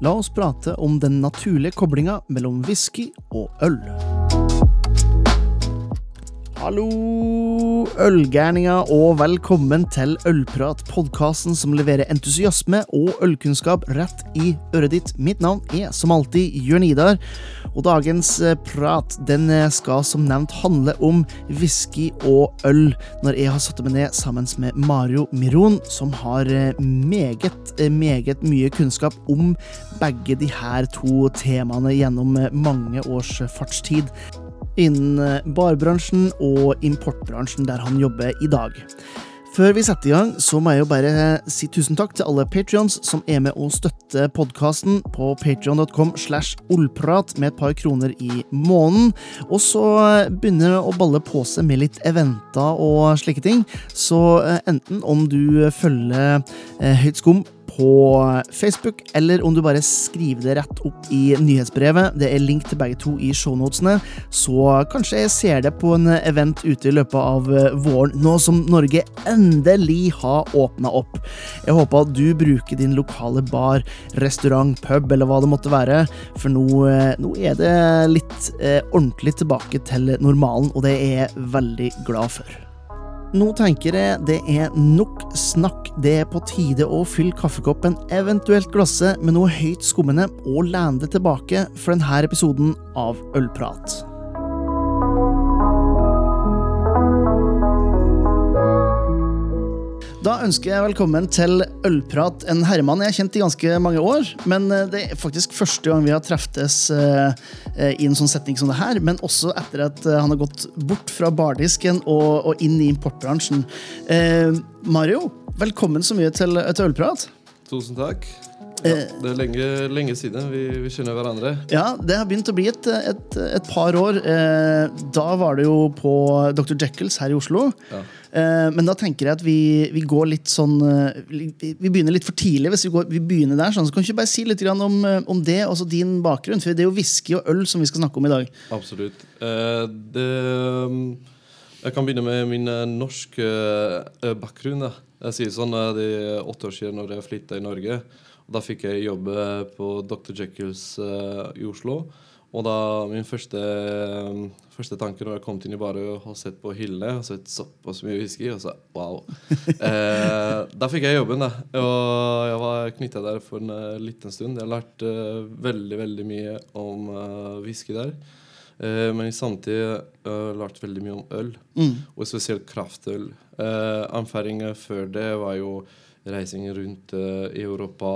La oss prate om den naturlige koblinga mellom whisky og øl. Hallo, ølgærninger, og velkommen til Ølprat, podkasten som leverer entusiasme og ølkunnskap rett i øret ditt. Mitt navn er som alltid Jørn Idar, og dagens eh, prat den eh, skal som nevnt handle om whisky og øl, når jeg har satt meg ned sammen med Mario Miron, som har eh, meget, meget mye kunnskap om begge de her to temaene gjennom mange års fartstid innen eh, barbransjen og importbransjen der han jobber i dag. Før vi setter i gang, så må jeg jo bare si tusen takk til alle patrions som er med og støtter podkasten på patrion.com slash ollprat med et par kroner i måneden. Og så begynner det å balle på seg med litt eventer og slike ting. Så eh, enten om du følger eh, Høyt skum på Facebook, eller om du bare skriver det rett opp i nyhetsbrevet. Det er link til begge to i shownotene, så kanskje jeg ser det på en event ute i løpet av eh, våren, nå som Norge endelig har åpna opp. Jeg håper at du bruker din lokale bar, restaurant, pub eller hva det måtte være, for nå, eh, nå er det litt eh, ordentlig tilbake til normalen, og det er jeg veldig glad for. Nå tenker jeg det er nok snakk. Det er på tide å fylle kaffekoppen, eventuelt glasset, med noe høyt skummende, og lene det tilbake for denne episoden av Ølprat. Da ønsker jeg velkommen til Ølprat, en herremann jeg har kjent i ganske mange år. Men eh, det er faktisk første gang vi har treftes uh, i en sånn setning som det her. Men også etter at han har gått bort fra bardisken og, og inn i importbransjen. Mario, velkommen så mye til, til Ølprat. Tusen takk. Ja, det er lenge, lenge siden vi, vi, kjenner hverandre. Ja, det har begynt å bli et, et, et par år. Da var det jo på Dr. Jekylls her i Oslo. Ja. Eh, men da tenker jeg at vi, vi, går litt sånn eh, Vi begynner litt for tidlig. hvis Vi, går, vi begynner der, sånn, så Kan du ikke bare si litt om, eh, om det, også din bakgrunn? For det er jo whisky og øl som vi skal snakke om i dag. Absolutt. Det, jeg kan begynne med min norske bakgrunn. Da. Jeg sier sånn, Det er åtte år siden når jeg flytta i Norge. Da fikk jeg jobbe på Dr. Jekylls i Oslo. Og da min første, første tanke når jeg kom inn i baret og har sett på hyllene og sett såpass mye whisky, og så wow. Eh, da fikk jeg jobben, da. Og jeg var knytta der for en uh, liten stund. Jeg lærte uh, veldig, veldig mye om uh, whisky der. Uh, men samtidig uh, lærte veldig mye om øl, mm. og spesielt kraftøl. Uh, Erfaringen før det var jo reising rundt uh, i Europa.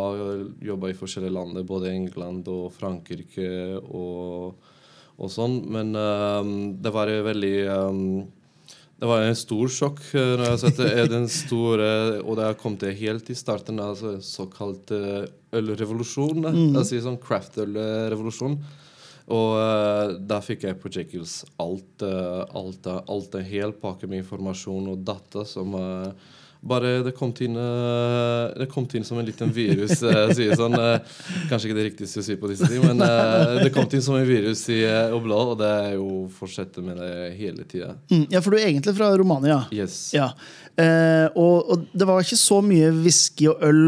Jobba i forskjellige land, både England og Frankrike og, og sånn. Men um, det var veldig um, det var en stor sjokk når jeg så den store Og det kom til helt i starten av altså, såkalt ølrevolusjon. Mm. Sier sånn craft-ølrevolusjon. Og uh, da fikk jeg på Jekylls alt, uh, alt, alt, en hel pakke med informasjon og data som uh, bare det kom inn, uh, det kom inn som en liten virus. Uh, sier sånn, uh, kanskje ikke det riktigste å si på disse ting, men det kom til inn som en virus i Oblad, og det er jo fortsetter med det hele tida. Mm, ja, for du er egentlig fra Romania? Yes. Ja. Og, og, det var ikke så mye whisky og øl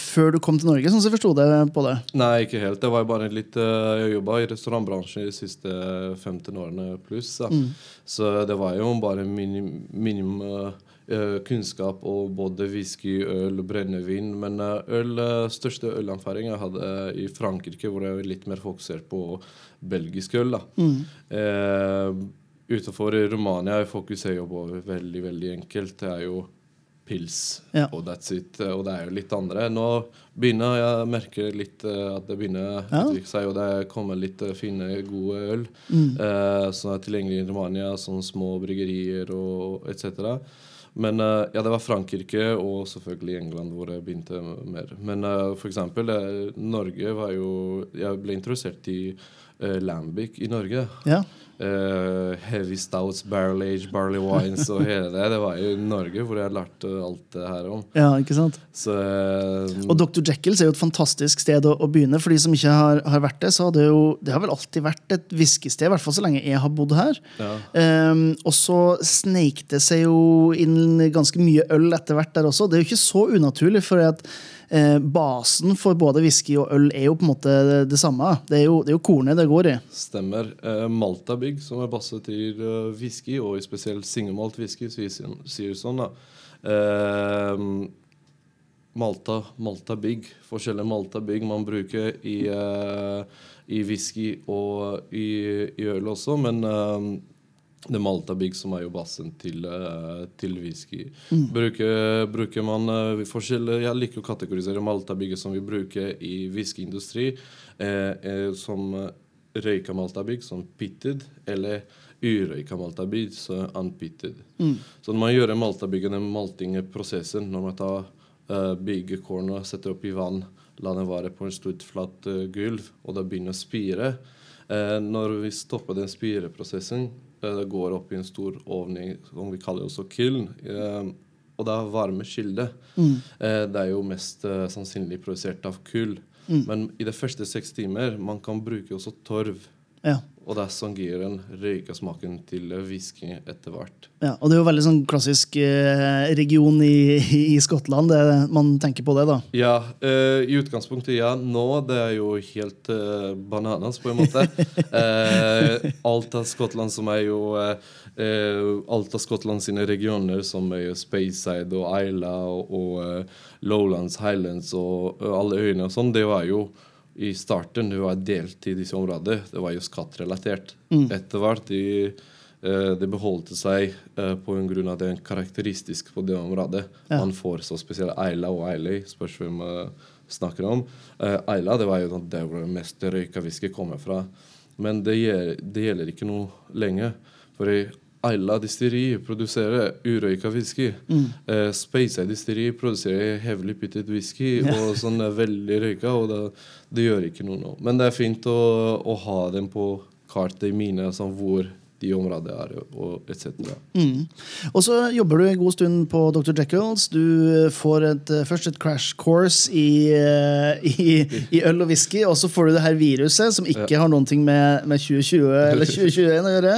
før du kom til Norge, sånn som jeg forsto det på det? Nei, ikke helt. Det var bare litt Jeg jobba i restaurantbransjen de siste 15 årene pluss, mm. så det var jo bare minim, minimum uh, kunnskap og både whisky, øl, brennevin. Men uh, øl, uh, største ølerfaring jeg hadde i Frankrike, hvor jeg var litt mer fokusert på belgisk øl. da. Mm. utenfor Romania fokuserer jeg på veldig veldig enkelt. Det er jo pils, ja. og that's it. Og det er jo litt andre. Nå begynner jeg å merke litt at det begynner å ja. utvikle seg, og det kommer litt fine, gode øl mm. eh, som er tilgjengelig i Romania, sånn små bryggerier og etc. Men uh, ja, det var Frankrike og selvfølgelig England hvor jeg begynte mer. Men uh, for eksempel, uh, Norge var jo Jeg ble introdusert i Lambic i Norge. Ja. Uh, heavy stouts, barrel age, barley wines og hele det. Det var jo i Norge hvor jeg lærte alt det her om. Ja, ikke sant? Så, uh, og Dr. Jekylls er jo et fantastisk sted å, å, begynne. For de som ikke har, har vært det, så har det jo det har vel alltid vært et whiskysted. I hvert fall så lenge jeg har bodd her. Ja. Um, og så sneik det seg jo inn ganske mye øl etter hvert der også. Det er jo ikke så unaturlig, for at basen for både whisky og øl er jo på en måte det, samme. Det er, jo, det er jo kornet det går i. Stemmer. Eh, Malta bygg som er basert til uh, whisky, og spesielt singelmalt whisky, sier, sånn, da. Eh, Malta, Malta Big, forskjellige Malta Big man bruker i, uh, i whisky og i, i, øl også, men uh, det maltabygg som er jo basen til, uh, til whisky. Mm. Bruker, bruker, man uh, forskjellige Jeg liker å kategorisere Malta Big som vi bruker i whiskyindustri, eh, som røyka Malta Big, som pitted, eller urøyka Malta Big, som unpitted. Mm. Så når man gjør Malta Big, den maltingprosessen, når man tar uh, og setter opp i vann, la det være på en stort, flatt uh, gulv, og da begynner å spire. eh, når vi stopper den spireprosessen, det går opp i en stor ovning som vi kaller også kiln. og det er varmekilde. Mm. det er jo mest sannsynlig produsert av kull. Mm. Men i de første seks timer man kan bruke også torv. Ja. Og det som gir en røykesmaken til whisky etter hvert. Ja, og det er jo veldig sånn klassisk eh, region i, i, Skottland. Det, man tenker på det, da. Ja, eh, i utgangspunktet ja. Nå det er jo helt eh, bananas, på en måte. Eh, alt av Skottland som er jo eh, Alt av Skottland sine regioner, som er jo Speyside og Isla og, og Lowlands, Highlands og, og alle øyene og sånn, det var jo i starten det var delt i disse områdene. Det var jo skattrelatert. Mm. Etter hvert de, de det beholdt seg eh, på en grunn av det er karakteristisk på det området. Ja. Man får så spesielt Eila og Eiley, spørs hvem man snakker om. Eila det var jo sånn der hvor det mest røykavisket kommer fra. Men det, det gjelder ikke noe lenge. For i Ayla distilleri produserer urøyka whisky. Mm. Eh, Speyside distilleri produserer hevlig pyttet whisky ja. og sånn er veldig røyka. Og det, det, gjør ikke noe nå. Men det er fint å, å ha dem på kartet i mine, sånn hvor de områdene er, og etc. Mm. Og så jobber du en god stund på Dr. Jekylls. Du får et, eh, først et crash course i, eh, i, i, øl og whisky, og så får du det her viruset, som ikke ja. har noen ting med, med 2020 eller 2021 å gjøre.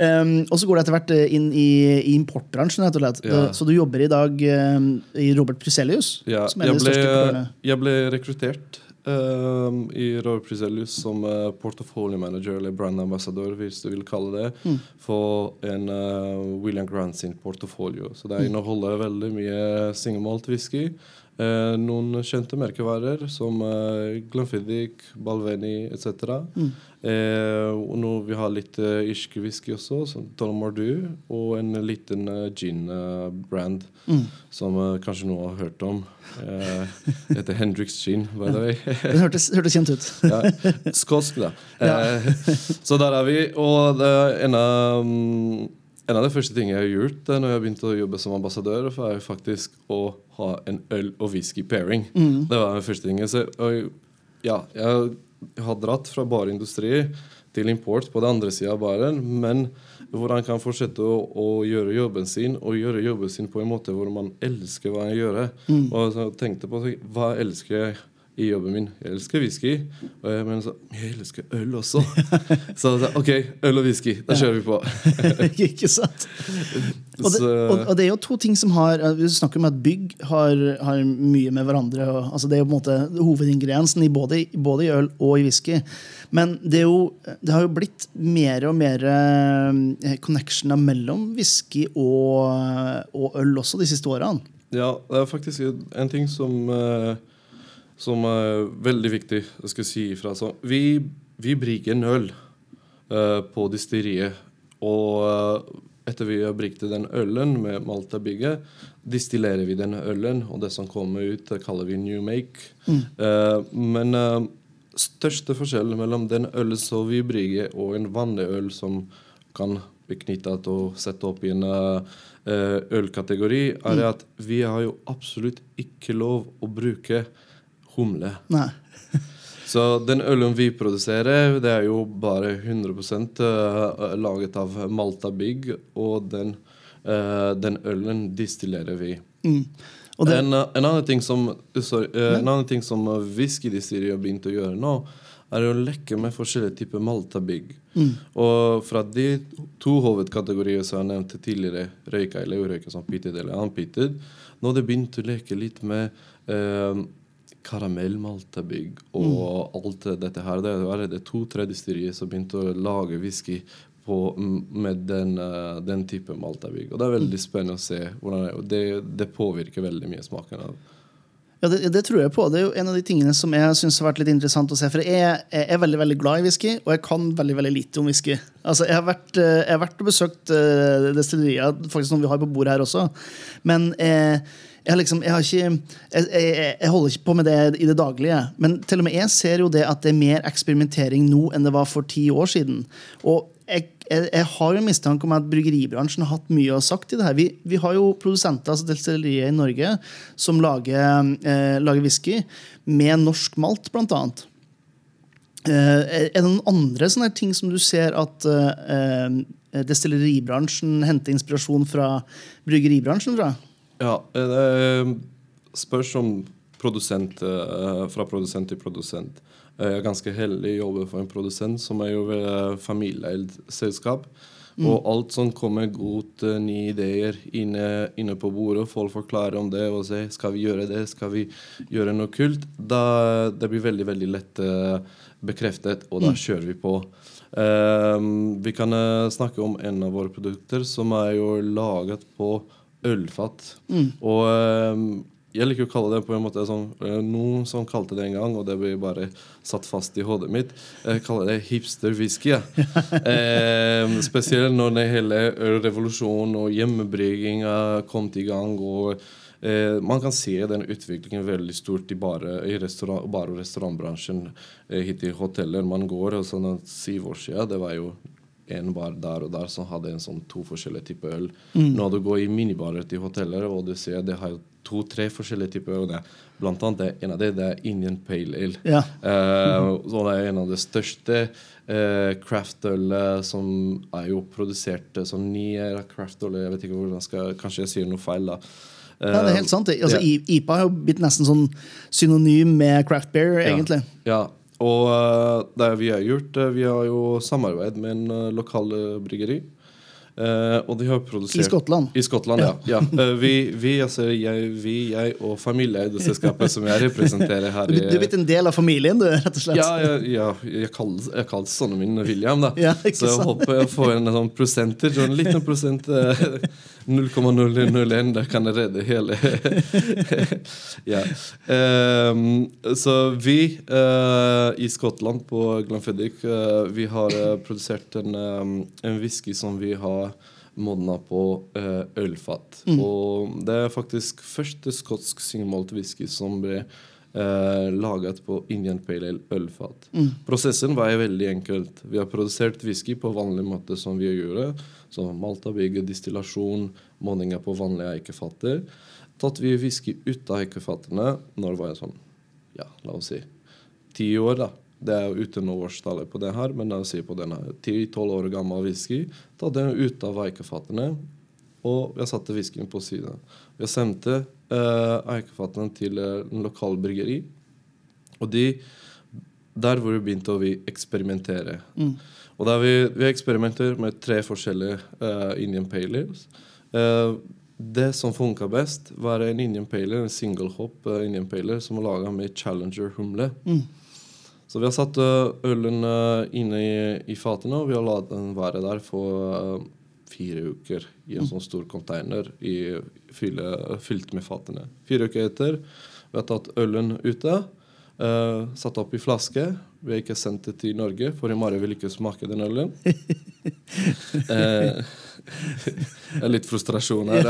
Um, og så går det etter hvert inn i, i importbransjen. Ja. Så du jobber i dag um, i Robert Priselius? Ja, jeg ble, jeg ble rekruttert Uh, i Roar Priselius som uh, portfolio manager, eller brand ambassador, hvis du vil kalle det, mm. for en uh, William Grant sin portfolio. Så det mm. inneholder veldig mye singelmalt whisky. Eh, noen kjente merkevarer som eh, Glenfiddich, Balvenie etc. Mm. Eh, og nå vi har litt eh, irsk whisky også, som Tom Mardu, og en liten eh, gin-brand mm. som uh, kanskje noen har hørt om. Det heter Hendrix Gin, by the way. Den hørtes, hørtes kjent ut. ja. Skotsk, da. Ja. så der er vi. Og det en av um, en av de første tingene jeg har gjort når jeg begynte å jobbe som ambassadør, er faktisk å ha en øl- og whisky-pairing. Mm. Det var den første tingen. Så, og, ja, jeg har dratt fra bareindustri til import på den andre sida av baren, men hvor han kan fortsette å, å, gjøre jobben sin, og gjøre jobben sin på en måte hvor man elsker hva han gjør. Mm. Og så tenkte på hva elsker jeg i jobben min. Jeg elsker whisky, og jeg men så, jeg elsker øl også. så jeg sa OK, øl og whisky. Da kjører vi på. ikke sant? Og det, og, og det, er jo to ting som har Vi snakker om at bygg har, har mye med hverandre og, altså Det er jo på en måte hovedingrediensen i både, både, i øl og i whisky. Men det, jo, det har jo blitt mer og mer eh, connectioner mellom whisky og, øl også de siste årene. Ja, det er faktisk en ting som uh, som er veldig viktig jeg skal si ifra. Så vi, vi bruker en øl uh, på distilleriet. Og uh, etter vi har brygget den ølen med Malta-bygget, distillerer vi den ølen, og det som kommer ut, det kaller vi new make. Mm. Uh, men største forskjell mellom den ølen som vi brygger, og en vanlig øl som kan bli knyttet og sette opp i en ølkategori, er mm. at vi har jo absolutt ikke lov å bruke humle. Nei. Så den ølen vi produserer, det er jo bare 100 uh, laget av Malta Big, og den, uh, den ølen distillerer vi. Mm. En, en, annen ting som, sorry, uh, en annen ting som whiskydistilleriet har begynt å gjøre nå, er å leke med forskjellige typer Malta Big. Mm. Og fra de to hovedkategorier som jeg nevnte tidligere, røyka eller urøyka som pitted eller unpitted, nå har det begynt å leke litt med eh, karamellmaltabygg og alt dette her. Det er det to-tre distillerier som begynte å lage whisky på, med den, uh, den type maltabygg. Og det er veldig spennende å se hvordan det det, påvirker veldig mye smaken. av ja, det, det, tror jeg på. Det er jo en av de tingene som jeg synes har vært litt interessant å se. For jeg, jeg, er veldig veldig glad i whisky, og jeg kan veldig veldig lite om whisky. Altså, jeg, har vært, eh, jeg har vært og besøkt uh, destillerier, faktisk noen vi har på bordet her også. Men uh, jeg, liksom, jeg, ikke, jeg, jeg, holder ikke på med det i det daglige. Men til og med jeg ser jo det at det er mer eksperimentering nå enn det var for ti år siden. Og jeg, har jo mistanke om at bryggeribransjen har hatt mye å sagt i det her. Vi, vi har jo produsenter, altså destillerier i Norge, som lager, eh, lager whisky med norsk malt, blant annet. Eh, er det noen andre sånne ting som du ser at eh, destilleribransjen henter inspirasjon fra bryggeribransjen fra? Ja, det spørs om produsent eh, fra produsent til produsent. Jeg er ganske heldig å jobbe for en produsent som er jo familieeid selskap. Mm. Og alt som kommer godt nye ideer inne, inne, på bordet, folk forklarer om det og sier skal vi gjøre det, skal vi gjøre noe kult, da det blir veldig veldig lett bekreftet, og da mm. kjører vi på. Um, vi kan snakke om en av våre produkter som er jo laget på ølfat. Mm. Og um, jeg liker å kalle det på en måte sånn eh, Noen som kalte det en gang, og det ble bare satt fast i hodet mitt. Jeg kaller det hipster-whisky. Ja. eh, spesielt når det hele revolusjonen og hjemmebrygginga kom i gang. og eh, Man kan se den utviklingen veldig stort i bare, i restaurant, bar- og restaurantbransjen. Eh, hit i hoteller man går. og sånn Syv år siden det var jo en bar der og der som hadde en sånn to forskjellige typer øl. Mm. Når du går i minibarer til hoteller, og du ser det har to-tre forskjellige typer øl. Blant annet en av det, det er Indian Pale Ale. Ja. Uh, så det er en av de største uh, craftøl som er jo produsert uh, som nye craftøl. Jeg vet ikke hvordan jeg skal Kanskje jeg sier noe feil, da. Ja, det er helt sant. Altså, yeah. IPA har jo blitt nesten sånn synonym med craft beer, egentlig. Ja, ja. Og uh, det vi har gjort, uh, vi har jo samarbeid med en uh, lokal bryggeri. Og de har produsert I Skottland? I Skottland, ja. ja. Vi, vi, altså, jeg, vi, jeg og familieeide selskapet som jeg representerer her Du, du er blitt en del av familien, du, rett og slett? Ja, ja, ja jeg kaller, jeg sønnen min William, da. Ja, så jeg håper jeg får en sånn prosenter, en liten prosent. 0,001, der kan jeg redde hele Ja. Um, så vi uh, i Skottland, på Glenfiddich, vi har produsert en, um, en whisky som vi har modna på uh, ølfat. Mm. Og det er faktisk første skotsk singelmalt whisky som ble uh, laget på Indian Pale Ale ølfat. Mm. Prosessen var veldig enkelt. Vi har produsert whisky på vanlig måte som vi gjør. Så maltabygge, distillasjon, modninger på vanlige eikefatter. Tatt vi whisky ut av eikefatene når var jeg sånn, ja, la oss si ti år, da. Det er jo uten årstallet på det her, men la oss si på denne 10-12 år gammel whisky. Tatt den ut av eikefatene, og jeg satte whiskyen på siden. Jeg sendte eh, eikefatene til eh, en lokal bryggeri. Og de, der hvor vi begynte å vi eksperimentere. Mm. Og vi, vi eksperimenterer med tre forskjellige uh, Indian Pale Ales. Uh, det som funka best, var en Indian Pale en single hop uh, Indian Pale som var laga med Challenger-humle. Mm. Så vi har satt ølen inne i, i fatene, og vi har latt den være der for fire uker i en mm. sånn stor container i, fylle, fylt med fatene. Fire uker etter vi har tatt ølen ute, uh, satt opp i flaske. Vi har ikke sendt det til Norge, for Mari vil ikke smake den ølen. uh, litt frustrasjon her.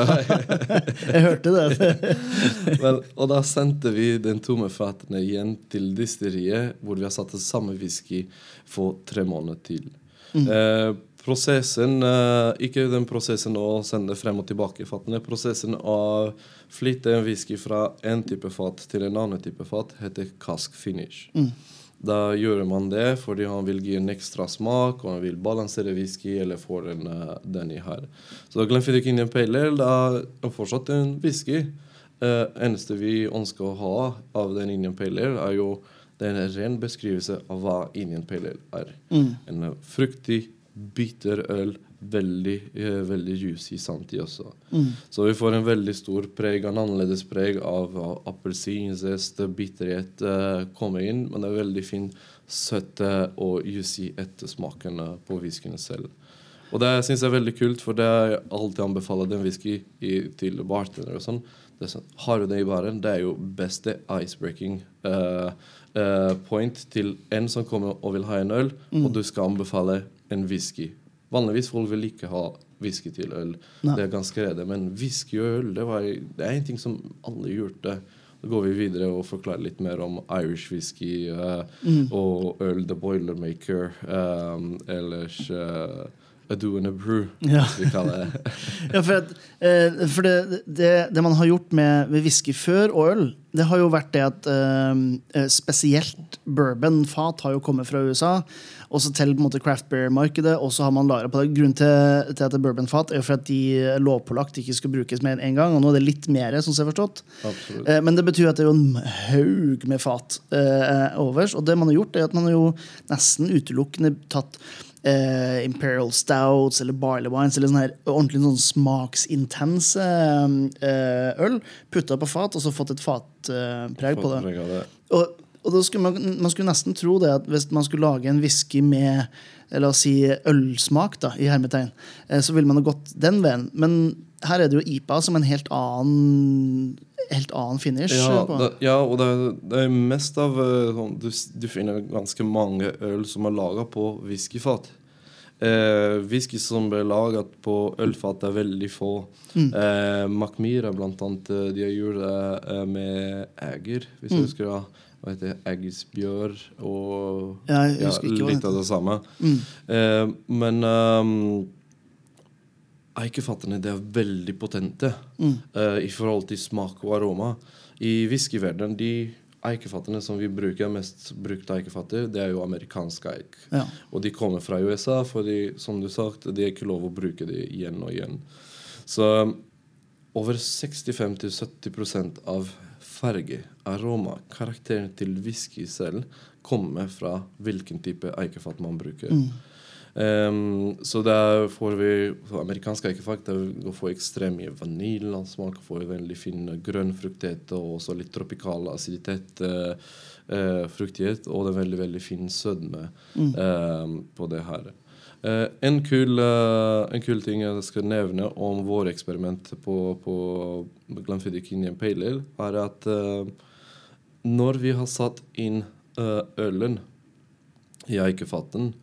jeg hørte det. Men, og da sendte vi den tomme fatene igjen til distilleriet, hvor vi har satt samme whisky for tre måneder til. Mm. Eh, prosessen, eh, Ikke den prosessen å sende frem og tilbake fatene. Prosessen å flytte en whisky fra en type fat til en annen type fat heter cask finish. Mm. Da gjør man det fordi han vil gi en ekstra smak og han vil balansere whisky eller få den, uh, den i her. Så Glenfiddich Indian Pale Ale er fortsatt en whisky. Uh, eneste vi ønsker å ha av den Indian Pale Ale, er jo Det er en ren beskrivelse av hva Indian Pale Ale er. Mm. En eh, fruktig, bitter øl. Veldig, eh, veldig juicy samtidig også. Mm. Så vi får en veldig stor preg, en annerledes preg av, appelsinzest, bitterhet uh, kommer inn. Men det er veldig fin søtte og juicy ettersmaken eh, på whiskyen selv. Og det syns jeg er veldig kult, for det jeg alltid anbefaler den whisky i, til bartender og sånn. Det er sånn, Har du det i baren, det er jo beste icebreaking uh, uh, point til en som kommer og vil ha en øl, og du skal anbefale en whisky. Vanligvis folk vil ikke ha whisky til øl. Nei. Det er ganske redde. Men whisky og øl, det, var, det er en ting som alle gjorde. Da går vi videre og forklarer litt mer om Irish whisky eh, og øl, The Boilermaker, um, ellers eh, A do and a brew, Ja. vi kaller det. Ja, for, at, eh, for det, det, det man har gjort med, med whisky før og øl, det har jo vært det at eh, eh, spesielt bourbon-fat har jo kommet fra USA. Også til på en måte craft beer-markedet. Og så har man lagra på det. Grunnen til, til at det er bourbon-fat er jo for at de lovpålagt ikke skal brukes mer enn én gang. Og nå er det litt mer, sånn som jeg har forstått. Eh, Men det betyr at det er jo en haug med fat eh, overs. Og det man har gjort, er at man har jo nesten utelukkende tatt eh, Imperial Stouts eller Barley Wines eller sånn her ordentlig sånn smaksintense eh, øl. Putta på fat, og så fått et fatpreg på det. Preg av det. Og, og da skulle man, man skulle nesten tro det at hvis man skulle lage en whisky med eh, la oss si ølsmak, da, i hermetegn, eh, så ville man ha gått den veien. Men her er det jo IPA som en helt annen helt annen finish. Ja, det, ja og det, er- det er mest av eh, sånn, du, du finner ganske mange øl som er laga på whiskyfat. Eh, whisky som ble laget på ølfat, er veldig få. Mm. Eh, Macmira, blant annet, eh, de har gjort det eh, med Eger, hvis Mm. du husker det. Hva heter Eggsbjørn og Ja, hva litt av det samme. Mm. Eh, men um, eikefattene det er veldig potente Mm. eh, i forhold til smak og aroma. I whiskyverdenen, de eikefattene som vi bruker mest brukte eikefatter, det er jo amerikanske eik. Ja. Og de kommer fra USA, fordi som du sagt, det er ikke lov å bruke de igjen og igjen. Så over 65-70% av farge, aroma, karakteren til whisky selv kommer fra hvilken type eikefat man bruker. Um, så der får vi amerikansk eikefat der får ekstremt mye vaniljesmak, får veldig fin grønn fruktighet og også litt tropikal aciditet, Uh, uh, fruktighet, og det er veldig, veldig fin sødme eh, på det her. Eh, en, kul, eh, en kul ting jeg skal nevne om våre eksperiment på, på Glenfiddich Indian Pale Ale, er at eh, når vi har satt inn ølen i eikefatten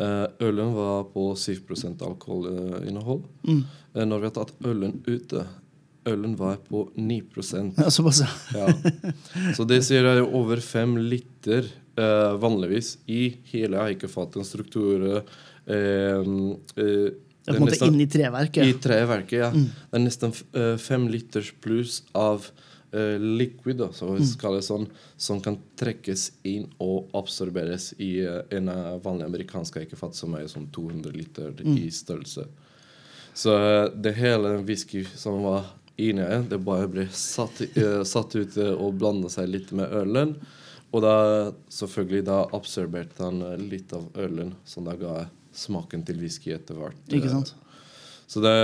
eh, Ølen var på 7 alkoholinnhold. Mm. Når vi har tatt ølen ute, ølen var på 9 Ja, såpass, ja. Så det sier jeg over fem liter vanligvis i hele eikefatens struktur. Eh, eh, Det er det på en måte inn inni treverket. I treverket, ja. Det er nesten eh, fem liters pluss av eh, liquid, da, så vi kaller det sånn, som kan trekkes inn og absorberes i uh, en eh, vanlig amerikansk eikefat, som er sånn 200 liter i størrelse. Så uh, det hele whisky som var inni her, det bare ble satt, uh, satt ut eh, og blanda seg litt med ølen. Og da selvfølgelig da absorberte han eh, litt av ølen, som da ga smaken til whisky etter hvert. Ikke eh, sant? så det,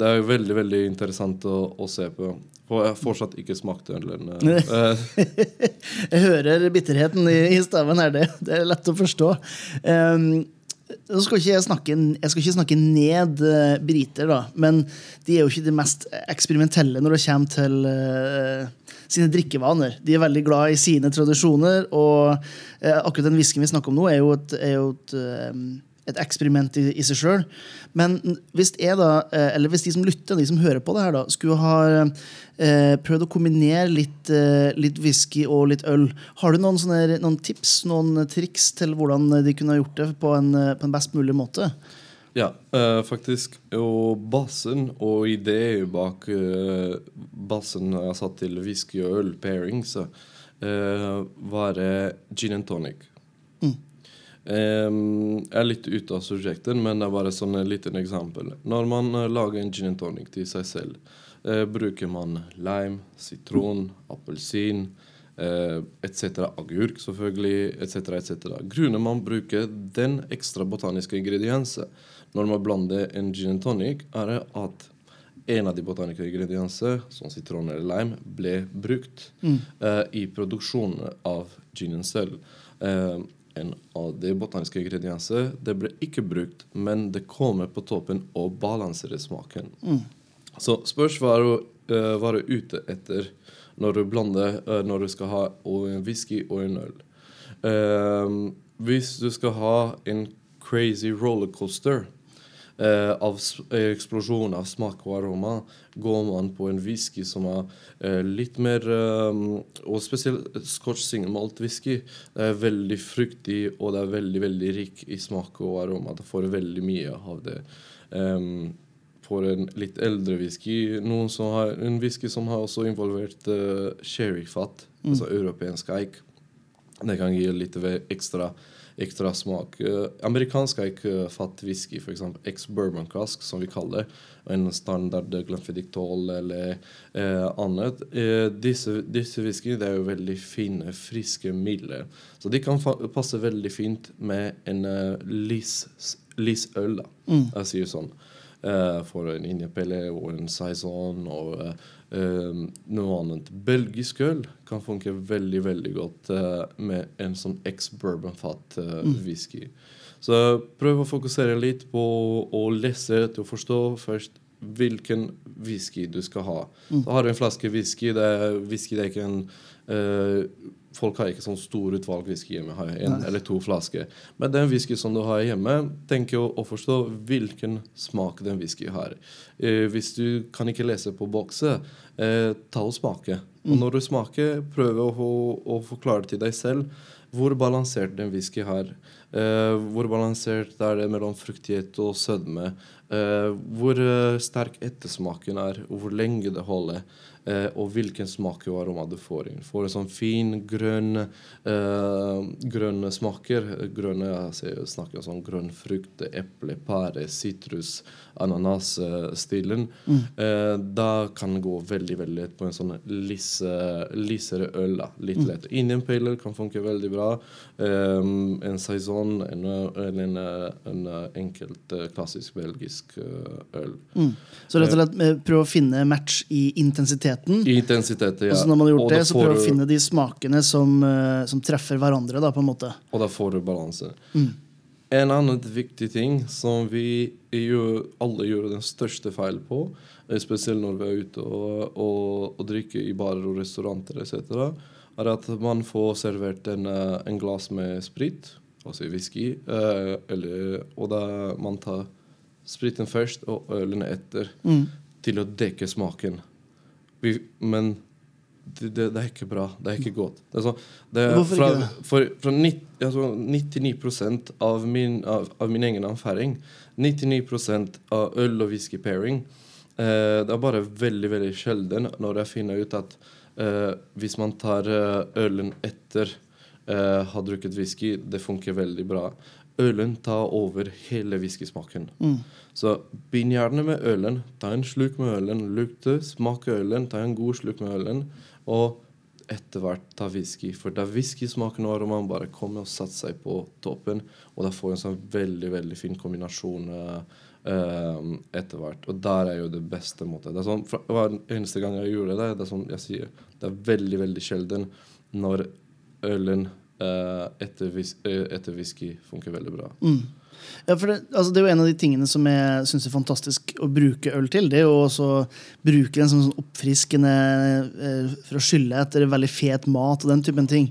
det er veldig veldig interessant å, å se på. Og jeg har fortsatt ikke smakt ølen. eh, eh, Jeg hører bitterheten i, i staven her. Det, det er lett å forstå. Um, skal jeg, snakke, jeg skal ikke snakke ned eh, briter, da, men de er jo ikke de mest eksperimentelle når det kommer til uh, sine drikkevaner. De er veldig glad i sine tradisjoner, og uh, akkurat den whiskyen vi snakker om nå, er jo et, er jo et eh, et eksperiment i, i seg sjøl. Men hvis da, eh, hvis de som lytter, de som hører på det her, da, skulle ha eh, prøvd å kombinere litt, eh, litt whisky og litt øl, har du noen, sånne, noen tips, noen triks til hvordan de kunne gjort det på en, eh, på en best mulig måte? ja, eh, faktisk. Og basen og ideen bak eh, basen jeg satt til whisky og øl pairing, så eh, var gin and tonic. Mm. Jeg er litt ute av subjektet, men det er bare sånn et liten eksempel. Når man eh, lager en gin and tonic til seg selv, eh, bruker man lime, sitron, appelsin, eh, etc. Agurk, selvfølgelig, etc. etc. Grunnen man bruker den ekstra botaniske ingrediensen når man blander en gin and tonic, er at en av de botaniske ingrediensene, som sitron eller lime, ble brukt eh, i produksjonen av ginen selv. Eh, en av de botaniske ingrediensene det ble ikke brukt, men det kommer på toppen og balanserer smaken. Så spørs hva du uh, hva du er ute etter når du blander uh, når du skal ha en whisky og en øl. Uh, hvis du skal ha en crazy rollercoaster av s- eh, eksplosjon av smak og aroma, går man på en whisky som er eh, litt mer eh, Og spesielt scotch single malt whisky. Det er veldig fruktig, og det er veldig veldig rik i smak og aroma. Det får veldig mye av det. Um, for en litt eldre whisky. Noen som har, en whisky som har også involvert uh, sherryfat, altså europeisk eik. Det kan gi litt ekstra, ekstra smak. Amerikansk er ikke fatt whisky, f.eks. ex-bourbon cask, som vi kaller det, en standard Glenfiddich 12 eller eh, annet. Eh, disse, disse whisky er jo veldig fine, friske, milde. Så de kan passe veldig fint med en uh, lis-øl, da. Jeg sier sånn. Eh, for en Injapelle og en Saison og eh, eh, noe. Belgisk øl kan funke veldig veldig godt uh, med en sånn ex-bourbon-fat eh, whisky. Så prøv å fokusere litt på å lese til å forstå først hvilken whisky du skal ha. Så har du en flaske whisky. Det er, whisky det er ikke en eh, Folk har ikke sånn stor utvalg whisky hjemme. Har en eller to flasker. Men den whisky som du har hjemme, tenk å, å forstå hvilken smak den whisky har. Eh, hvis du kan ikke lese på bokset, eh, ta og smake. Og når du smaker, prøv å, å, å forklare til deg selv hvor balansert den whisky har. Eh, hvor balansert er det mellom fruktighet og sødme. Eh, hvor eh, sterk ettersmaken er, og hvor lenge det holder. Eh, og hvilken smak og aroma du får inn. Får en sånn fin, grønn eh, grønne smaker. Grønne, jeg snakker om sånn grønn frukt, eple, pære, sitrus, ananas-stilen. Eh, da kan det gå veldig veldig lett på en sånn lisse, lissere øl. da, Litt lett. Indian Paler kan funke veldig bra. Eh, en saison eller en, en, enkelt klassisk belgisk øl. øl. Så rett og slett prøv å finne match i intensiteten. I intensiteten, ja. Og så når man har gjort Og det, så prøver prøv å finne de smakene som, eh, som treffer hverandre, da, på en måte. Og da får du balanse. En annen viktig ting som vi gjør, alle gjør den største feil på, eh, spesielt når vi er ute og, og, og drikker i barer og restauranter etc., er at man får servert en, eh, en glass med sprit, altså whisky, eh, eller, og da man tar spriten først og ølen etter, til å dekke smaken. Vi, men det, det, det er ikke bra. Det er ikke godt. Det er så, det er Hvorfor fra, ikke det? For, fra nitt- altså 99% av min, av, av min egen erfaring 99% av øl- og whisky-pairing eh, Det er bare veldig veldig sjelden når jeg finner ut at eh, hvis man tar eh, ølen etter eh, har drukket whisky, det funker veldig bra. Ølen tar over hele whiskysmaken. Så begynn gjerne med ølen. Ta en sluk med ølen. Lukte, smak ølen. Ta en god sluk med ølen. Og etter hvert ta whisky. For da whiskysmaken og aromaen bare kommer og setter seg på toppen, og da får en sånn veldig veldig fin kombinasjon eh, etter hvert. Og der er jo det beste måte. Det er sånn, Hver eneste gang jeg gjorde det, det er sånn jeg sier, det er veldig veldig sjelden når ølen etter, whis eh, etter whisky funker veldig bra. Ja, for det, altså det er jo en av de tingene som jeg syns er fantastisk å bruke øl til. Det er jo også bruke den som sånn oppfriskende eh, for å skylle etter veldig fet mat og den typen ting.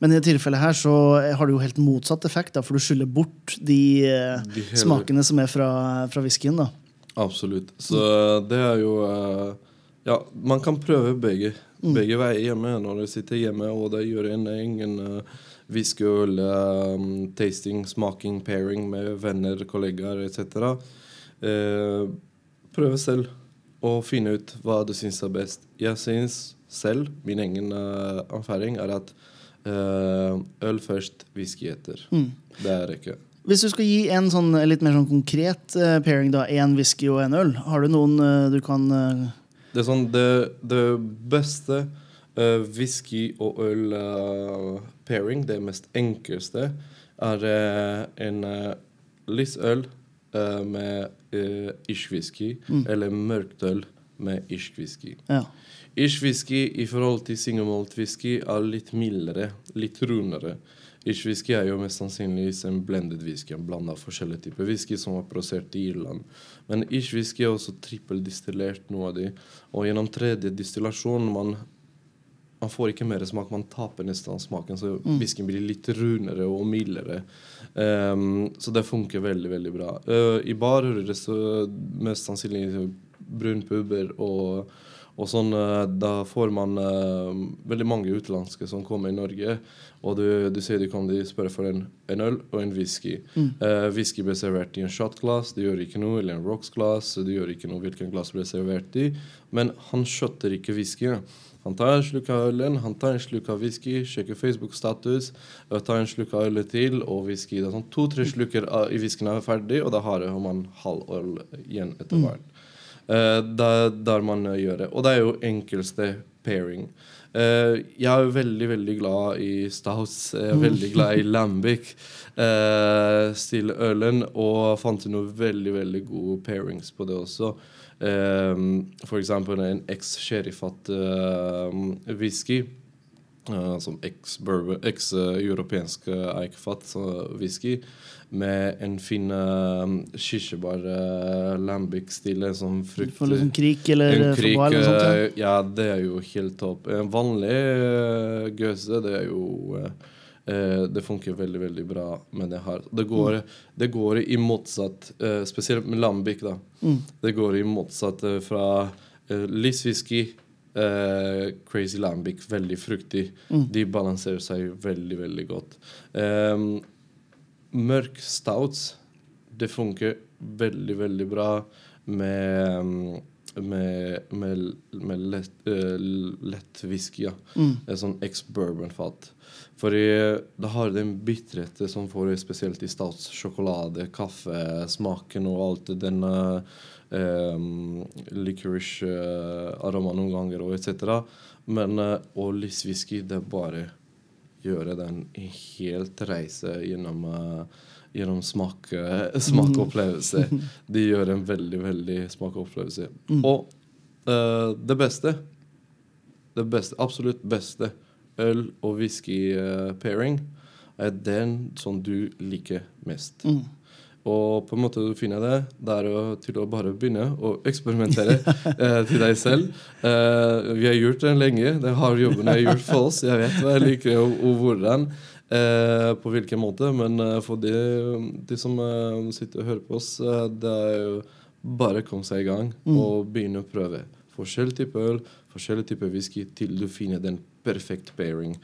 Men i dette tilfellet her så har det jo helt motsatt effekt, da, for du skyller bort de, eh, De hele- smakene som er fra, fra whiskyen. da. Absolutt. Så det er jo eh, Ja, man kan prøve begge, begge veier hjemme når du sitter hjemme og det gjør en egen uh, whisky, øl, eh, tasting, smaking, pairing med venner, kollegaer etc. Uh, prøve selv og finne ut hva du syns er best. Jeg syns selv, min egen uh, erfaring, er at uh, øl først, whisky etter. Det er ikke. Hvis du skal gi en sånn litt mer sånn konkret uh, pairing, da, én whisky og en øl, har du noen uh, du kan eh, Det er sånn det, det beste uh, whisky og øl eh, pairing, det mest enkleste, er uh, en uh, lysøl eh, med uh, irsk whisky, eller mørktøl med irsk whisky. Ja. Irsk whisky i forhold til single malt whisky er litt mildere, litt rundere. Irsk whisky er jo mest sannsynligvis en blended whisky, en blanda forskjellige typer whisky som var produsert i Irland. Men irsk whisky er også trippeldistillert, noe av de. Og gjennom tredje distillasjon man man får ikke mer smak, man taper nesten smaken. Så whiskyen blir litt runere og mildere. Um, så det funker veldig, veldig bra. Uh, I barer er det så mest sannsynlig brunpuber og, og sånn. eh, da får man uh, veldig mange utenlandske som kommer i Norge. Og du, du sier de kan spørre for en, en øl og en whisky. Eh, whisky blir servert i en shotglass, det gjør ikke noe. Eller en rocks-glass, det gjør ikke noe hvilken glass blir servert i. Men han skjøtter ikke whiskyen. Han tar en slurk av ølen, han tar en slurk av whisky, sjekker Facebook-status, tar en slurk av ølet til og whisky. Det er sånn To-tre slukker i whiskyen er ferdig, og da har man halv øl igjen etter hvert. Eh, der, der man eh, gjør det. Og det er jo enkelste pairing. Uh, jeg er jo veldig, veldig glad i Staus. Jeg er veldig glad i lambic. Uh, Stille-ølen. Og fant noen veldig, veldig gode pairings på det også. Um, for eksempel en eks-sherryfat uh, whisky. Uh, som eks-europeisk uh, eikefat uh, whisky. Med en fin uh, kirsebær uh, lambic-stil. Sånn frukt... For liksom krik eller En krik, eller sånt. eh, ja, det er jo helt topp. En vanlig uh, gøse, det er jo eh, eh, Det funker veldig, veldig bra med det her. Det går, det går i motsatt uh, Spesielt med lambic, da. Det går i motsatt uh, fra uh, lyswhisky eh, Crazy Lambic, veldig fruktig. De balanserer seg veldig, veldig godt. Um, mørk stouts, det funker veldig, veldig bra med med, med, med lett, uh, lett whisky. Ja. En sånn ex-bourbon-fat. For da har den bitterheten som får spesielt i stouts, sjokolade, kaffe, smaken og alt denne um, licorice uh, noen ganger og etc. Men uh, og lyswhisky, det er bare gjøre den en helt reise gjennom, uh, gjennom smak, uh, smakopplevelse. De gjør en veldig, veldig smakopplevelse. Og uh, det beste, det beste, absolutt beste øl- og whisky-pairing er den som du liker mest. Og på en måte du finner det, det er jo til å bare begynne å eksperimentere eh, til deg selv. Eh, vi har gjort det lenge. Det har jobben jeg har gjort for oss. Jeg vet hva jeg liker og, og hvordan. Eh, på hvilken måte. Men eh, for de, de som eh, sitter og hører på oss, eh, det er jo bare å komme seg i gang og begynne å prøve. Forskjellig type øl, forskjellig type whisky, til du finner den perfekte pairing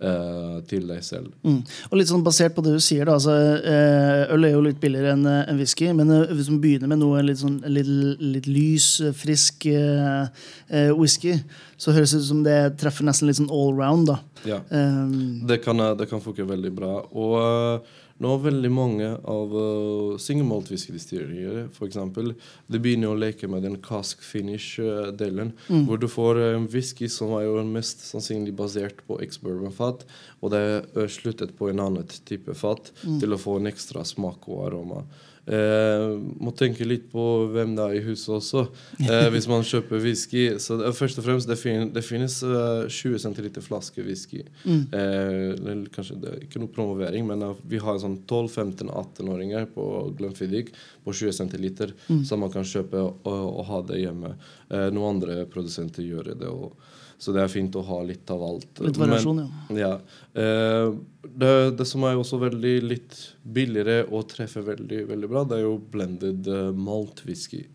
eh, til deg selv. Mm. Og litt sånn basert på det du sier, da. Altså, eh, øl er jo litt billigere enn en whisky. Men eh, hvis man begynner med noe litt, sånn, litt, litt lys, eh, frisk eh, eh, whisky, så høres det ut som det treffer nesten litt sånn all round, da. Ja. Um, Det kan, eh, det kan funke veldig bra. Og eh, nå har veldig mange av uh, single malt whiskydistillerier for eksempel, de begynner å leke med den cask finish-delen, hvor du får en whisky som er jo mest sannsynlig basert på ex-bourbon-fat, og det er sluttet på en annen type fat til å få en ekstra smak og aroma. Eh, må tenke litt på hvem det er i huset også, eh, hvis man kjøper whisky. Så det, først og fremst, det, fin, det finnes uh, 20 centiliter flaske whisky. Eh, kanskje det er ikke noe promovering, men uh, vi har sånn 12-15-18-åringer på Glenfiddich på 20 centiliter som man kan kjøpe og, og ha det hjemme. Eh, noen andre produsenter gjør det. Og, så det er fint å ha litt av alt. litt variasjon, ja. Ja. Eh, det, det som er også veldig litt billigere og treffer veldig, veldig bra, det er jo blended uh, malt whisky.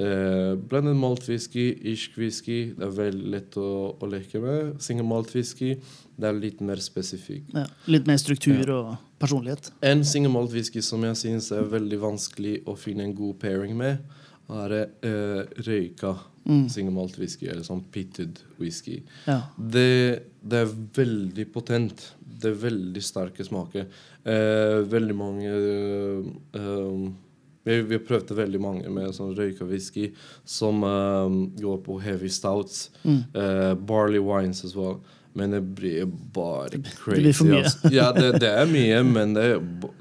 Eh, blended malt whisky, irsk whisky, det er veldig lett å, å leke med. Single malt whisky, det er litt mer spesifikk. Ja. Litt mer struktur og personlighet. En single malt whisky som jeg syns er veldig vanskelig å finne en god pairing med, er eh, røyka single malt whisky, eller sånn pitted whisky. Ja. Det, det er veldig potent. Det er veldig sterke smaker. Eh, veldig mange eh, vi, vi prøvde veldig mange med sånn røyka whisky som eh, går på heavy stouts. eh, barley wines as well. Men det blir bare crazy. blir for mye. altså. Ja, det, det er mye, men det,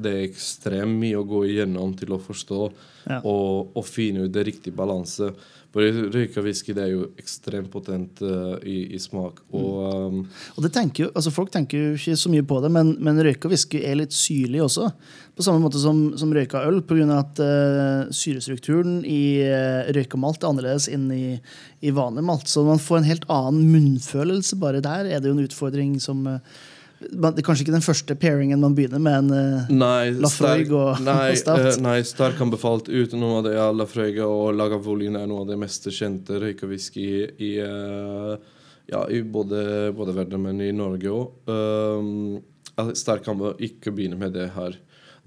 det er ekstremt mye å gå igjennom til å forstå Ja. og, og finne ut det riktige balanse. For røyka whisky det er jo ekstremt potent uh, i, i smak. Og um, Og det tenker jo, altså Folk tenker jo ikke så mye på det, men, men røyka whisky er litt syrlig også. På samme måte som, som røyka øl, pga. at uh, syrestrukturen i uh, røyka malt er annerledes enn i, i vanlig malt. Så man får en helt annen munnfølelse bare der. er det jo en utfordring som eh, man, Det er kanskje ikke den første pairingen man begynner med. en eh, Nei, Lafroig og- nei, og stout. Uh, nei, sterk anbefalt uten noe av det. ja, Lafroig og Lagavulin er noe av det mest kjente røyka whisky i, uh, ja, i både, både verden, men i Norge òg. Um, sterk kan man ikke begynne med det her.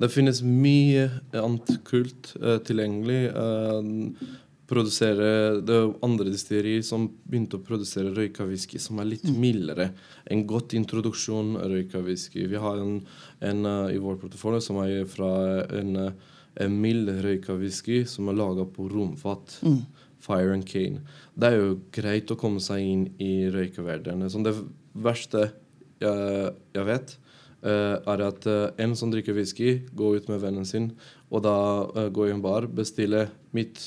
Det finnes mye annet kult uh, tilgjengelig. eh, produsere, det er andre distillerier som begynte å produsere røyka whisky som er litt mildere. En godt introduksjon av røyka whisky. Vi har en, en uh, i vår portefølje som er fra en, eh, en mild røyka whisky som er laga på romfat. Fire and Cane. Det er jo greit å komme seg inn i røykeverdenen. Sånn det verste jeg, jeg vet, uh, er at uh, en som drikker whisky, går ut med vennen sin, og da uh, går i en bar, bestiller midt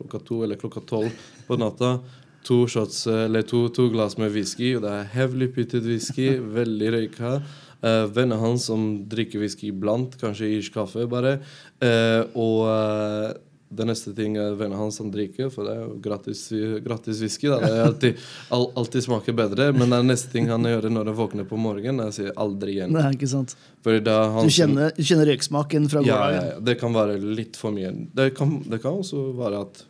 klokka to eller klokka tolv på natta to shots, eh, eller to, to glass med whisky, og det er heavily pitted whisky, veldig røyka. Uh, Vennen hans som drikker whisky iblant, kanskje irsk kaffe, bare. Uh, og uh, det neste ting er vennen hans som drikker, for det er jo gratis, gratis whisky. Da. Det alltid, all, alltid smaker bedre. Men det er neste ting han gjør når han våkner på morgenen, jeg sier aldri igjen. Nei, ikke sant? For da han Du kjenner, du kjenner røyksmaken fra ja, ja, ja, det kan være litt for mye. Det kan, det kan også være at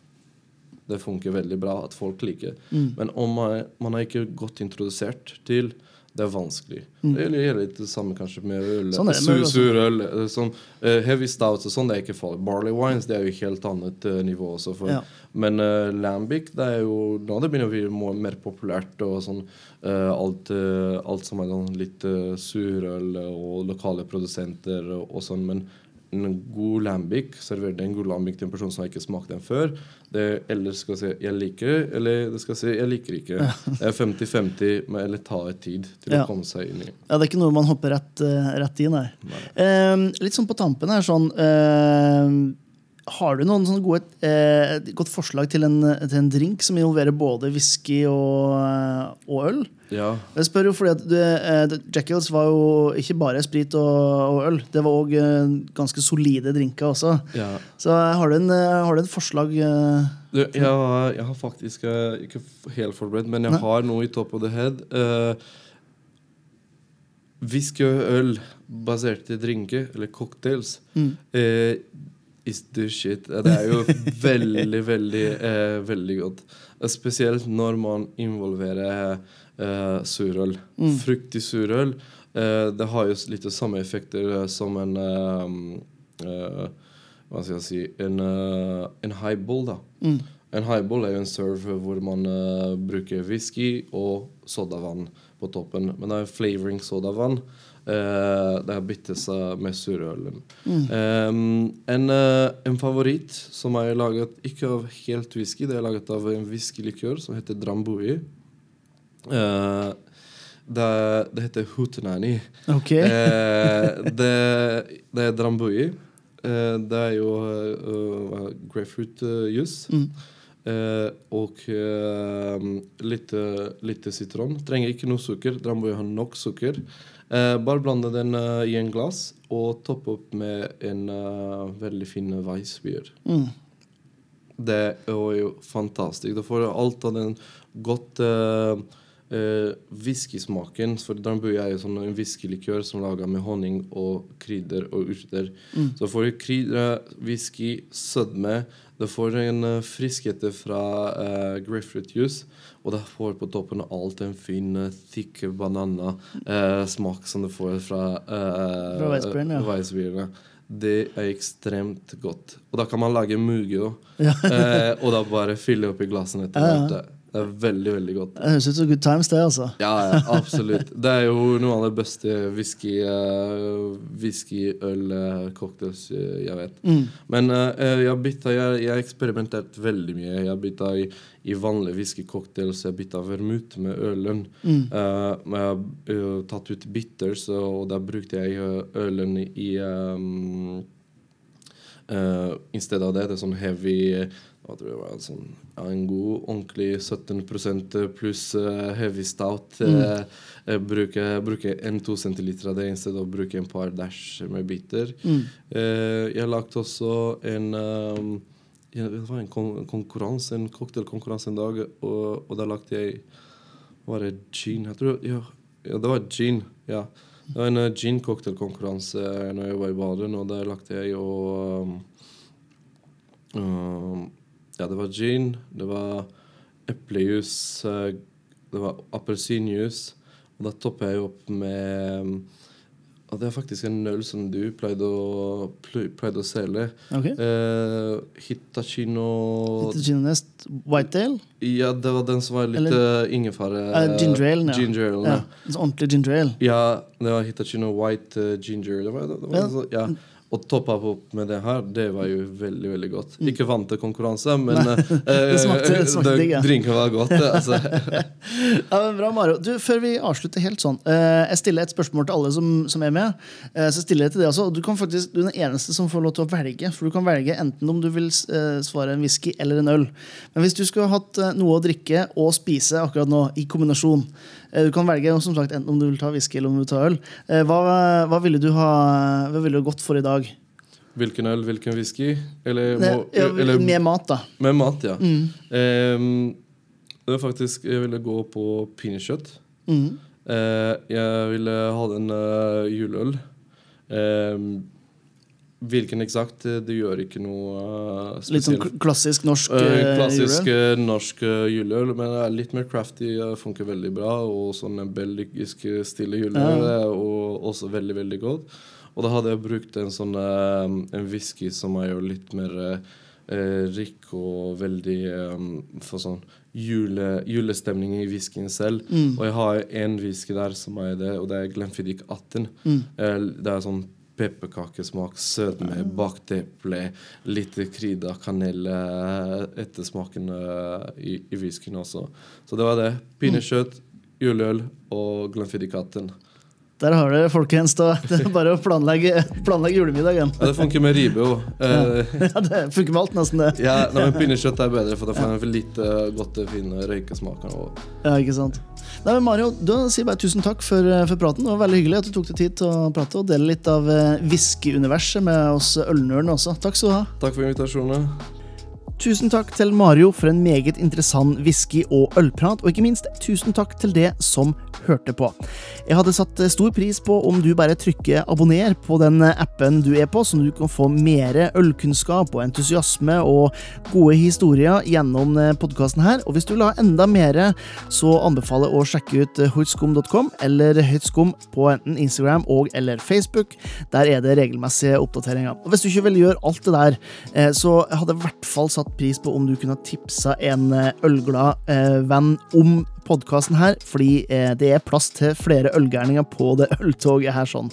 det funker veldig bra, at folk liker. Mm. Men om man, man er ikke godt introdusert til det er vanskelig. Det gjelder litt det samme kanskje med øl. Mm. Sånn altså. sur øl. eh, Sånn, uh, heavy stouts og sånn, det er ikke farlig. Barley wines det er jo helt annet uh, nivå også. For. Ja. Men uh, lambic det er jo nå det begynner å bli mer populært. og sånn alt, alt som er sånn litt surøl og lokale produsenter og, og sånn. Men en god lambic, server en god lambic til en person som har ikke smakt den før. Det eller skal si 'jeg liker', eller det skal si 'jeg liker ikke'. Det er 50-50, eller ta et tid til Ja. å komme seg inn i. Ja, Det er ikke noe man hopper rett, eh, rett i, nei. Nei. Eh, litt sånn på tampen her, sånn eh, Har du noen sånne gode, eh, godt forslag til en, til en drink som involverer både whisky og, eh, og øl? Ja. Jeg spør jo fordi at du, eh, Jackal's var jo ikke bare sprit og, og øl. Det var òg eh, ganske solide drinker også. ja. Så eh, har du en, eh, har du en forslag Du, jeg, har- jeg har faktisk ikke helt forberedt, men jeg ne? har noe i top of the head. Uh, Whisky og øl basert i drinker, eller cocktails, Mm. eh, is the shit. Det er jo veldig, veldig, eh, veldig godt. Spesielt når man involverer eh, surøl. Mm. Fruktig surøl. Eh, det har jo litt litt samme effekter eh, som en eh, eh, Hva skal jeg si En, eh, en highball, da. Mm. En highball er jo en serve hvor man bruker whisky og sodavann på toppen. Men det er flavoring sodavann. Det har byttet seg med surølen. Um, en, eh, en favoritt som er laget ikke av helt whisky, det er laget av en whiskylikør som heter Drambui. Uh, det, det heter Hootenanny. Okay. uh, det, det er Drambui. Uh, det er jo uh, grapefruit-juice. Mm. Eh, og eh, litt, eh, litt sitron. Trenger ikke noe sukker. Drambui har nok sukker. Eh, bare blande den uh, i en glass og toppe opp med en uh, veldig fin Weissbier. Mm. Det er jo fantastisk. Da får alt av den godt uh, whiskysmaken. For Drambuie er jo sånn en whiskylikør som er laga med honning og krydder og urter. Så får du krydder, whisky, sødme. Du får en uh, friskhet fra eh, grapefruit juice. Og det får på toppen av alt en fin, thick banana-smak som du får fra, eh, Fra ja. Det er ekstremt godt. Og da kan man lage muge òg. Ja. eh, og da bare fylle i glassene etter Ja, ja. Det er veldig, veldig godt. Det høres ut som good times, det, altså. Ja, ja, absolutt. Det er jo noe av det beste whisky, uh, whisky øl, uh, cocktails uh, jeg vet. Mm. Men jeg bytta Jeg har eksperimentert veldig mye. Jeg bytta i, i vanlige whiskycocktails. Jeg bytta vermut med ølen. Mm. Jeg har tatt ut bitters, og da brukte jeg ølen i um, uh, I stedet av det. Det er sånn heavy hva tror jeg var, sånn, ja, En god, ordentlig 17 pluss uh, heavy stout. Uh, jeg bruker, bruker en to centiliter av det i stedet for å bruke en par dash med biter. Mm. Uh, jeg lagde lagt også en um, ja, Det var en kon konkurranse, en cocktailkonkurranse en dag, og, og da lagde jeg Var det gin? Jeg tror, ja, ja, det var gin. ja. Det var en uh, gin-cocktailkonkurranse når jeg var i baden, og der lagde jeg og um, um, Ja, det var gin, det var eplejus, uh, det var appelsinjuice, og da topper jeg opp med og Det er faktisk en øl som du pleide å, pleide å selge. Okay. Eh, Hitachino Hitachino Nest Whitetail? Ja, det var den som var litt Eller- uh. Uh, ginger ale, ja. Ginger ale, Ja. ja. Sånn ordentlig ginger ale. Ja, det var Hitachino White uh, Ginger. Det var, det var, Ja. så- ja. Og toppe opp med det her, det var jo veldig veldig godt. Ikke vant til konkurranse, men Mm. Nei, eh, det smakte- det smakte digg, drinken var godt. Altså. Ja, men Bra, Mario. Du, Før vi avslutter helt sånn eh, Jeg stiller et spørsmål til alle som, som er med. Eh, så stiller jeg til det også. Du, kan faktisk, du er den eneste som får lov til å velge. For Du kan velge enten om du vil eh, svare en whisky eller en øl. Men hvis du skulle hatt eh, noe å drikke og spise akkurat nå, i kombinasjon eh, Du kan velge som sagt, enten om du vil ta whisky eller om du vil ta øl. Eh, hva, hva, ville du ha, hva ville du gått for i dag? Hvilken øl, hvilken whisky? Eller, Ne, må, ja, eller med mat, da. med mat, ja. Mm. Um, det var faktisk Jeg ville gå på pinnekjøtt. Mm. Uh, jeg ville ha en uh, juleøl. Ehm, hvilken eksakt, eh, det gjør ikke noe uh, Litt sånn klassisk norsk Eh, eh, klassisk uh, eh, norsk eh, juleøl, men det er litt mer crafty. eh, funker veldig bra. Og sånn en belgisk eh, stille juleøl er og også veldig, veldig godt. Og da hadde jeg brukt en sånn eh, en whisky som er jo litt mer eh, eh, rik og veldig um, for sånn jule, julestemning i whiskyen selv. Mm. Og jeg har en whisky der som er det, og det er Glenfiddich 18. Mm. Eh, Det er sånn pepperkakesmak, sødme, Ah. bakt eple, litt krydder, kanel eh, ettersmaken eh, i, i whiskyen også. Så det var det. Pinnekjøtt, juleøl og Glenfiddich 18. Der har dere, folkens. Da. Det er bare å planlegge, planlegge julemiddagen. Ja, det funker med ribbe òg. Eh, Ja, det funker med alt, nesten, det. ja, nei, men pinnekjøtt er bedre, for da får jeg litt lite godt fin røykesmaker. Og Ja, ikke sant. Nei, men Mario, du sier bare tusen takk for, eh, for praten. Det var veldig hyggelig at du tok deg tid til å prate og dele litt av eh, whiskyuniverset med oss ølnørene også. Takk skal du ha. takk for invitasjonen. Tusen takk til Mario for en meget interessant whisky- og ølprat, og ikke minst tusen takk til det som hørte på. Jeg hadde satt eh, stor pris på om du bare trykker abonner på den eh, appen du er på, så du kan få mer ølkunnskap og entusiasme og gode historier gjennom podkasten her. Og hvis du vil ha enda mer, så anbefaler jeg å sjekke ut eh, høytskum.com eller høytskum på enten Instagram og eller Facebook. Der er det regelmessige oppdateringer. Og hvis du ikke vil gjøre alt det der, eh, så hadde jeg i hvert fall satt pris på om du kunne tipsa en eh, ølglad eh, venn om podkasten her, fordi eh, det er plass til flere ølgærninger på det øltoget her sånn.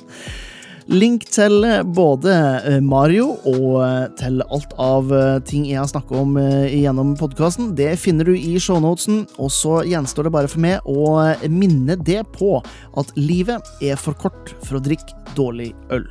Link til både Mario og til alt av ting jeg har snakka om gjennom podkasten, det finner du i shownotesen. Og så gjenstår det bare for meg å minne det på at livet er for kort for å drikke dårlig øl.